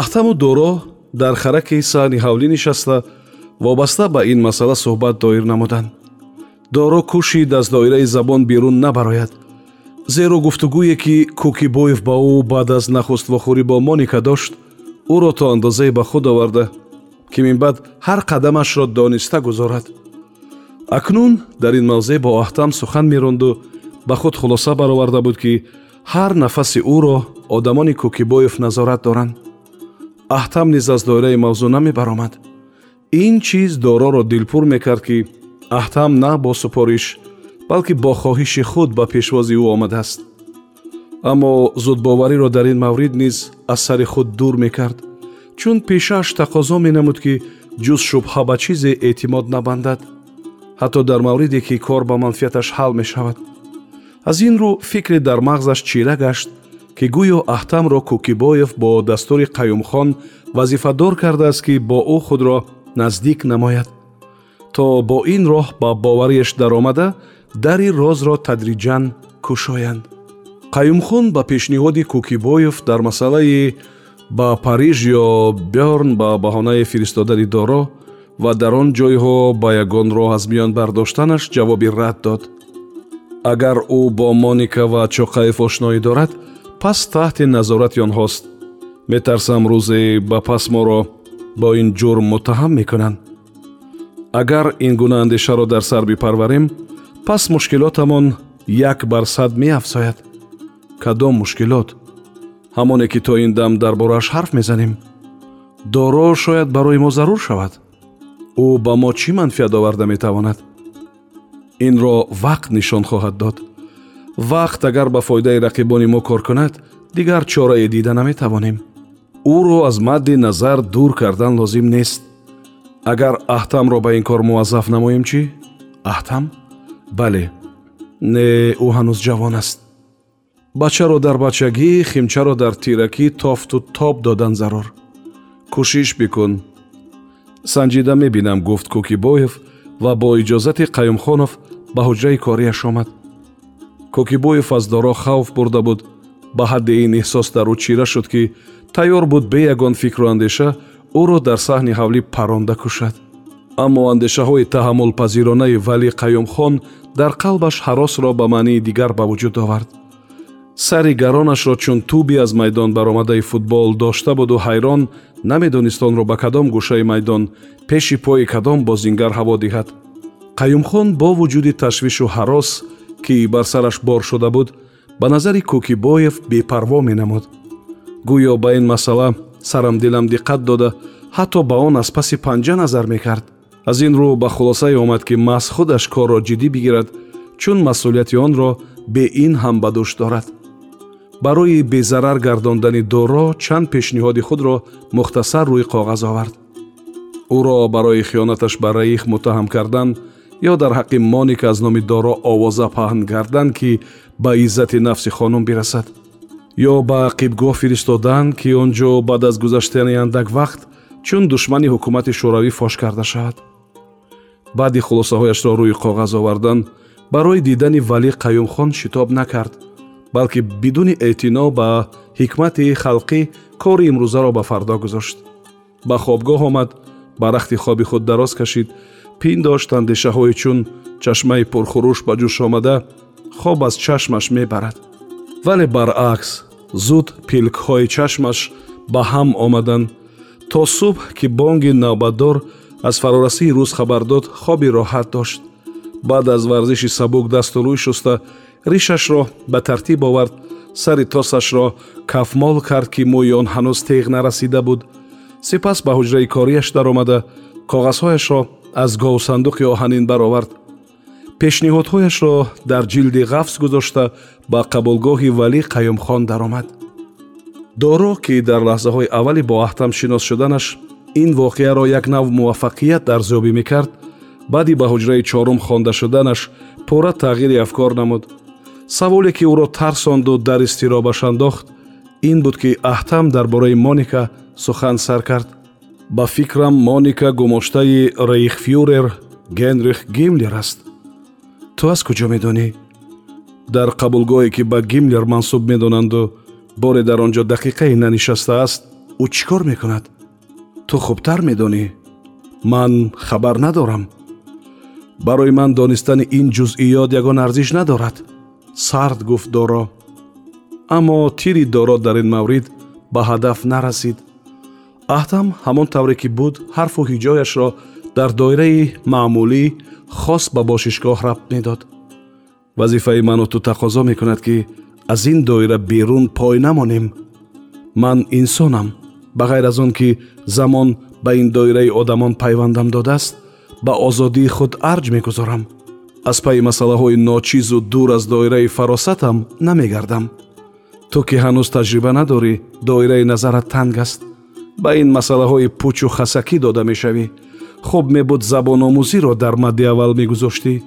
аҳтаму доро дар хараки саҳни ҳавлӣ нишаста вобаста ба ин масъала суҳбат доир намуданд. Доро кӯшид аз доираи забон берун набарояд. Зеро гуфтугӯе ки кӯкибоев ба ӯ баъд аз нахуствохӯрӣ бо моника дошт ӯро то андозае ба худ оварда ки минбаъд ҳар қадамашро дониста гузорад. Акнун дар ин мавзеъ бо аҳтам сухан меронду ба худ хулоса бароварда буд ки ҳар нафаси ӯро одамони кӯкибоев назорат доранд аҳтам низ аз доираи мавзӯъ намебаромад. Ин чиз дороро дилпур мекард ки аҳтам на бо супориш балки бо хоҳиши худ ба пешвози ӯ омадааст аммо зудбовариро дар ин маврид низ аз сари худ дур мекард чун пешааш тақозо менамуд ки ҷуз шубҳа ба чизе эътимод набандад. Ҳатто дар мавриде ки кор ба манфиаташ ҳал мешавад. Аз ин рӯ фикре дар мағзаш чира гашт ки гӯё аҳтамро кӯкибоев бо дастури қаюмхон вазифадор кардааст ки бо ӯ худро наздик намояд. То бо ин роҳ ба бовариаш даромада дари розро тадриҷан кушоянд. Қаюмхон ба пешниҳоди кӯкибоев дар масъалаи ба париж ё бёрн ба баҳонаи фиристодани доро ва дар он ҷойҳо ба ягон роҳ аз миён бардоштанаш ҷавоби рад дод. Агар ӯ бо моника ва чоқаев ошноӣ дорад пас таҳти назорати онҳост метарсам рӯзе ба пас моро бо ин ҷурм муттаҳам мекунанд. Агар ин гуна андешаро дар сар бипарварем пас мушкилотамон як бар сад меафзояд. Кадом мушкилот? Ҳамоне ки то ин дам дар борааш ҳарф мезанем. Доро шояд барои мо зарур шавад. Ӯ ба мо чӣ манфиат оварда метавонад? Инро вақт нишон хоҳад дод вақт агар ба фоидаи рақибони мо кор кунад дигар чорае дида наметавонем. Ӯро аз мадди назар дур кардан лозим нест. Агар аҳтамро ба ин кор муваззаф намоем чӣ? Аҳтам? Бале не ӯ ҳанӯз ҷавон аст. Бачаро дар бачагӣ химчаро дар тиракӣ тофту тоб додан зарур. Кӯшиш бикун. Санҷида мебинам гуфт кӯкибоев ва бо иҷозати қаюмхонов ба ҳуҷраи кориаш омад кокибоев аз доро хавф бурда буд. Ба ҳадди ин эҳсос дар ӯ чира шуд ки тайёр буд бе ягон фикру андеша ӯро дар саҳни ҳавлӣ паронда кушад. Аммо андешаҳои таҳаммулпазиронаи вали қаюмхон дар қалбаш ҳаросро ба маънии дигар ба вуҷуд овард. Сари гаронашро чун тӯби аз майдон баромадаи футбол дошта буду ҳайрон намедонист онро ба кадом гӯшаи майдон пеши пои кадом бозингар ҳаво диҳад. Қаюмхон бо вуҷуди ташвишу ҳарос ки бар сараш бор шуда буд ба назари кӯкибоев бепарво менамуд. Гӯё ба ин масъала сарамдилам диққат дода ҳатто ба он аз паси панҷа назар мекард. Аз ин рӯ ба хулосае омад ки маҳз худаш корро ҷиддӣ бигирад чун масъулияти онро бе ин ҳам ба дӯш дорад. Барои безарар гардондани доро чанд пешниҳоди худро мухтасар рӯи коғаз овард. Ӯро барои хиёнаташ ба раих муттаҳам кардан ё дар ҳаққи моника аз номи доро овоза паҳн кардан ки ба иззати нафси хонум бирасад ё ба қибгоҳ фиристодан ки он ҷо баъд аз гузаштани андак вақт чун душмани ҳукумати шӯравӣ фош карда шавад. Баъди хулосаҳояшро рӯи коғаз овардан барои дидани валӣ қаюмхон шитоб накард балки бидуни эътино ба ҳикмати халқӣ кори имрӯзаро ба фардо гузошт. Ба хобгоҳ омад ба рахти хоби худ дароз кашид пиндошт андешаҳое чун чашмаи пурхуруш ба ҷӯш омада хоб аз чашмаш мебарад. Вале баръакс зуд пилкҳои чашмаш ба ҳам омаданд то субҳ ки бонги навбатдор аз фарорасии рӯз хабар дод хоби роҳат дошт. Баъд аз варзиши сабук дасту рӯй шуста ришашро ба тартиб овард. Сари тосашро кафмол кард ки мӯи он ҳанӯз теғ нарасида буд. Сипас ба ҳуҷраи кориаш даромада коғазҳояшро аз говсандуқи оҳанин баровард. Пешниҳодҳояшро дар ҷилди ғафс гузошта ба қабулгоҳи валӣ қаюмхон даромад. Доро ки дар лаҳзаҳои аввали бо аҳтам шинос шуданаш ин воқеаро як нав муваффақият арзёбӣ мекард баъди ба ҳуҷраи чорум хонда шуданаш пурра тағйири афкор намуд. Саволе ки ӯро тарсонду дар изтиробаш андохт ин буд ки аҳтам дар бораи моника сухан сар кард ба фикрам моника гумоштаи рейхфюрер генрих гимлер аст ту аз куҷо медонӣ дар қабулгоҳе ки ба гимлер мансуб медонанду боре дар он ҷо дақиқае нанишастааст ӯ чӣ кор мекунад ту хубтар медонӣ ман хабар надорам барои ман донистани ин ҷузъиёт ягон арзиш надорад сард гуфт доро аммо тири доро дар ин маврид ба ҳадаф нарасид аҳтам ҳамон тавре ки буд ҳарфу ҳиҷояшро дар доираи маъмулӣ хос ба бошишгоҳ рабт медод. Вазифаи ману ту тақозо мекунад ки аз ин доира берун пой намонем. Ман инсонам ба ғайр аз он ки замон ба ин доираи одамон пайвандам додааст ба озодии худ арҷ мегузорам. Аз пайи масъалаҳои ночизу дур аз доираи фаросатам намегардам. Ту ки ҳанӯз таҷриба надорӣ доираи назарат танг аст ба ин масъалаҳои пӯчу хасакӣ дода мешавӣ. Хуб мебуд забономӯзиро дар мадди аввал мегузоштӣ.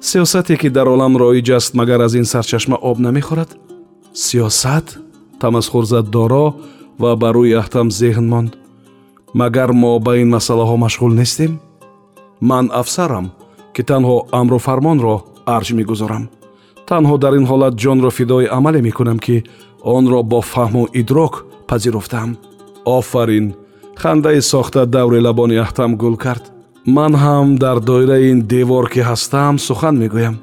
Сиёсате ки дар олам роиҷ аст магар аз ин сарчашма об намехӯрад? Сиёсат тамасхур зад доро ва ба рӯи аҳтам зеҳн монд. Магар мо ба ин масъалаҳо машғул нестем? Ман афсарам ки танҳо амру фармонро арҷ мегузорам. Танҳо дар ин ҳолат ҷонро фидои амале мекунам ки онро бо фаҳму идрок пазируфтаам офарин хандаи сохта даври лабони аҳтам гул кард. Ман ҳам дар доираи ин девор ки ҳастам сухан мегӯям.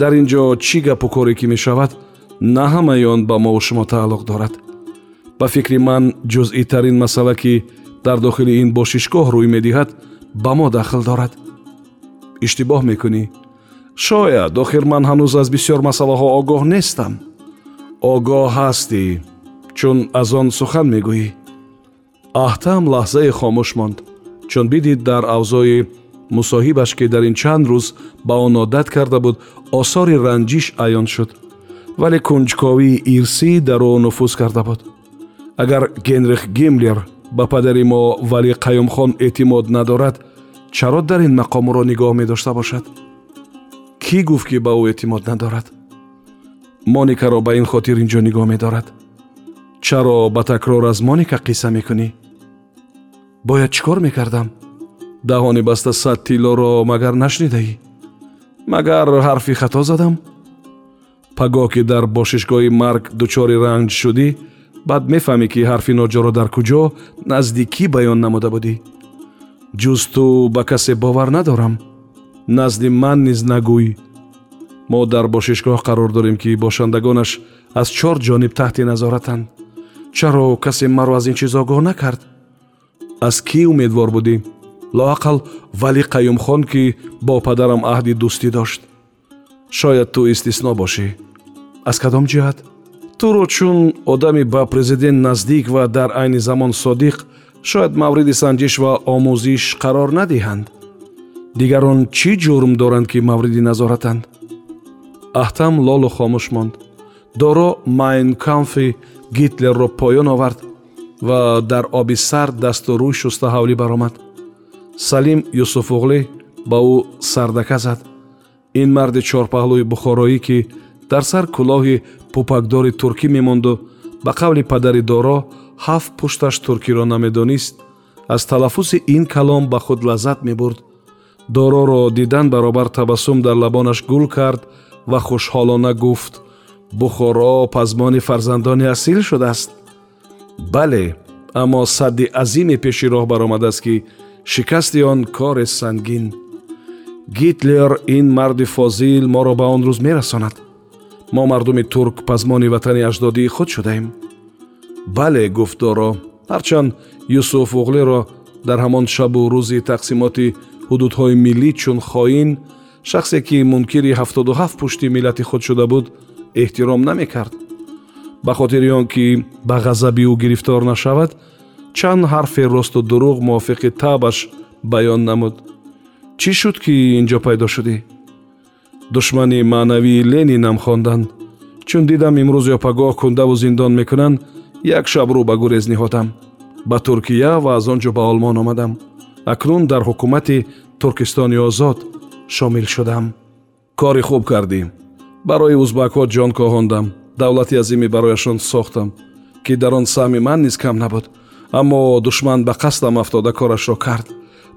Дар ин ҷо чӣ гапу коре ки мешавад на ҳамаи он ба мову шумо тааллуқ дорад. Ба фикри ман ҷузъитарин масъала ки дар дохили ин бошишгоҳ рӯй медиҳад ба мо дахл дорад. Иштибоҳ мекунӣ. Шояд охир ман ҳанӯз аз бисёр масъалаҳо огоҳ нестам. Огоҳ ҳастӣ чун аз он сухан мегӯӣ аҳтам лаҳзае хомӯш монд чун бидид дар авзои мусоҳибаш ки дар ин чанд рӯз ба он одат карда буд осори ранҷиш аён шуд. Вале кунҷковии ирсӣ дар ӯ нуфуз карда буд. Агар генрих гимлер ба падари мо вали қаюмхон эътимод надорад чаро дар ин мақом ӯро нигоҳ медошта бошад? Кӣ гуфт ки ба ӯ эътимод надорад? Моникаро ба ин хотир ин ҷо нигоҳ медорад. Чаро ба такрор аз моника қисса мекунӣ бояд чӣ кор мекардам? Даҳони баста сад тиллоро магар нашнидаӣ? Магар ҳарфи хато задам? Пагоҳ ки дар бошишгоҳи марг дучори ранҷ шудӣ баъд мефаҳмӣ ки ҳарфи ноҷоро дар куҷо назди кӣ баён намуда будӣ? Ҷуз ту ба касе бовар надорам. Назди ман низ нагӯй. Мо дар бошишгоҳ қарор дорем ки бошандагонаш аз чор ҷониб таҳти назоратанд. Чаро касе маро аз ин чиз огоҳ накард аз кӣ умедвор будӣ? Лоақал вали қаюмхон ки бо падарам аҳди дӯстӣ дошт. Шояд ту истисно бошӣ. Аз кадом ҷиҳат? Туро чун одами ба президент наздик ва дар айни замон содиқ шояд мавриди санҷиш ва омӯзиш қарор надиҳанд? Дигарон чӣ ҷурм доранд ки мавриди назоратанд? Аҳтам лолу хомӯш монд. Доро майнкамфи гитлерро поён овард ва дар оби сард дасту рӯй шуста ҳавлӣ баромад. Салим юсуфуғлӣ ба ӯ сардака зад. Ин марди чорпаҳлӯи бухороӣ ки дар сар кӯлоҳи пӯпакдори туркӣ мемонду ба қавли падари доро ҳафт пушташ туркиро намедонист аз талаффузи ин калом ба худ лаззат мебурд. Дороро дидан баробар табассум дар лабонаш гул кард ва хушҳолона гуфт. Бухоро пазмони фарзандони асил шудааст бале аммо садди азиме пеши роҳ баромадааст ки шикасти он кори сангин. Гитлер ин марди фозил моро ба он рӯз мерасонад. Мо мардуми турк пазмони ватани аҷдодии худ шудаем. Бале гуфт доро ҳарчанд юсуф уғлеро дар ҳамон шабу рӯзи тақсимоти ҳудудҳои миллӣ чун хоин шахсе ки мункири ҳафтоду ҳафт пушти миллати худ шуда буд эҳтиром намекард ба хотири он ки ба ғазаби ӯ гирифтор нашавад чанд ҳарфе росту дурӯғ мувофиқи табаш баён намуд. Чӣ шуд ки ин ҷо пайдо шудӣ душмани маънавии ленинам хонданд. Чун дидам имрӯз ёпагоҳ кундаву зиндон мекунанд як шабрӯ ба гурез ниҳодам ба туркия ва аз он ҷо ба олмон омадам. Акнун дар ҳукумати туркистони озод шомил шудам. Кори хуб кардем барои узбакҳо ҷон коҳондам давлати азиме барояшон сохтам ки дар он саҳми ман низ кам набуд. Аммо душман ба қасдам афтода корашро кард.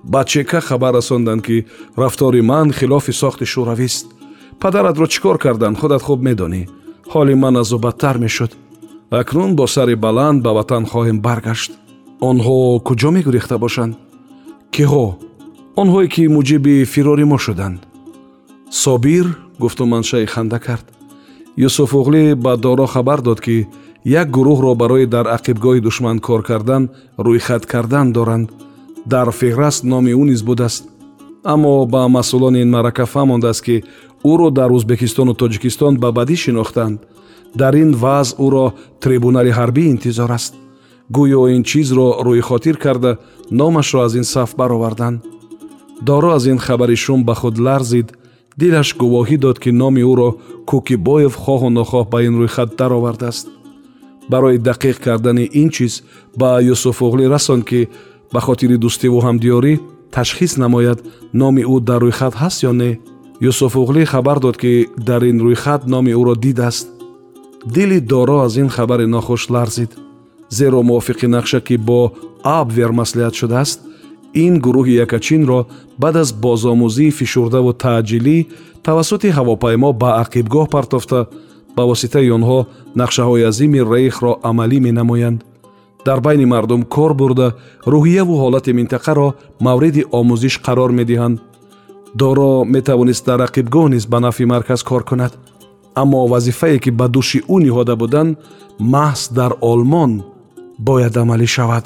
Ба чека хабар расонданд ки рафтори ман хилофи сохти шӯравист падаратро чӣ кор карданд худат хуб медонӣ. Ҳоли ман азу бадтар мешуд. Акнун бо сари баланд ба ватан хоҳем баргашт. Онҳо куҷо мегурехта бошанд? Киҳо онҳое ки муҷиби фирори мо шуданд. Собир гуфту маншаи ханда кард юсуфуғлӣ ба доро хабар дод ки як гурӯҳро барои дар ақибгоҳи душман кор кардан рӯйхат кардан доранд. Дар феҳраст номи ӯ низ будааст. Аммо ба масъулони ин маърака фаҳмондааст ки ӯро дар ӯзбекистону тоҷикистон ба бадӣ шинохтанд. Дар ин вазъ ӯро трибунали ҳарбӣ интизор аст. Гӯё ин чизро рӯйхотир карда номашро аз ин саф бароварданд. Доро аз ин хабари шум ба худ ларзид дилаш гувоҳӣ дод ки номи ӯро кӯкибоев хоҳу нохоҳ ба ин рӯйхат даровардааст. Барои дақиқ кардани ин чиз ба юсуфуғлӣ расон ки ба хотири дӯстиву ҳамдиёрӣ ташхис намояд номи ӯ дар рӯйхат ҳаст ё не. Юсуфуғлӣ хабар дод ки дар ин рӯйхат номи ӯро дидааст. Дили доро аз ин хабари нохуш ларзид зеро мувофиқи нақша ки бо абвер маслиҳат шудааст ин гурӯҳи якачинро баъд аз бозомӯзии фишурдаву таъҷилӣ тавассути ҳавопаймо ба ақибгоҳ партофта ба воситаи онҳо нақшаҳои азими рейхро амалӣ менамоянд. Дар байни мардум кор бурда рӯҳияву ҳолати минтақаро мавриди омӯзиш қарор медиҳанд. Доро метавонист дар ақибгоҳ низ ба нафъи марказ кор кунад. Аммо вазифае ки ба дӯши ӯ ниҳода буданд маҳз дар олмон бояд амалӣ шавад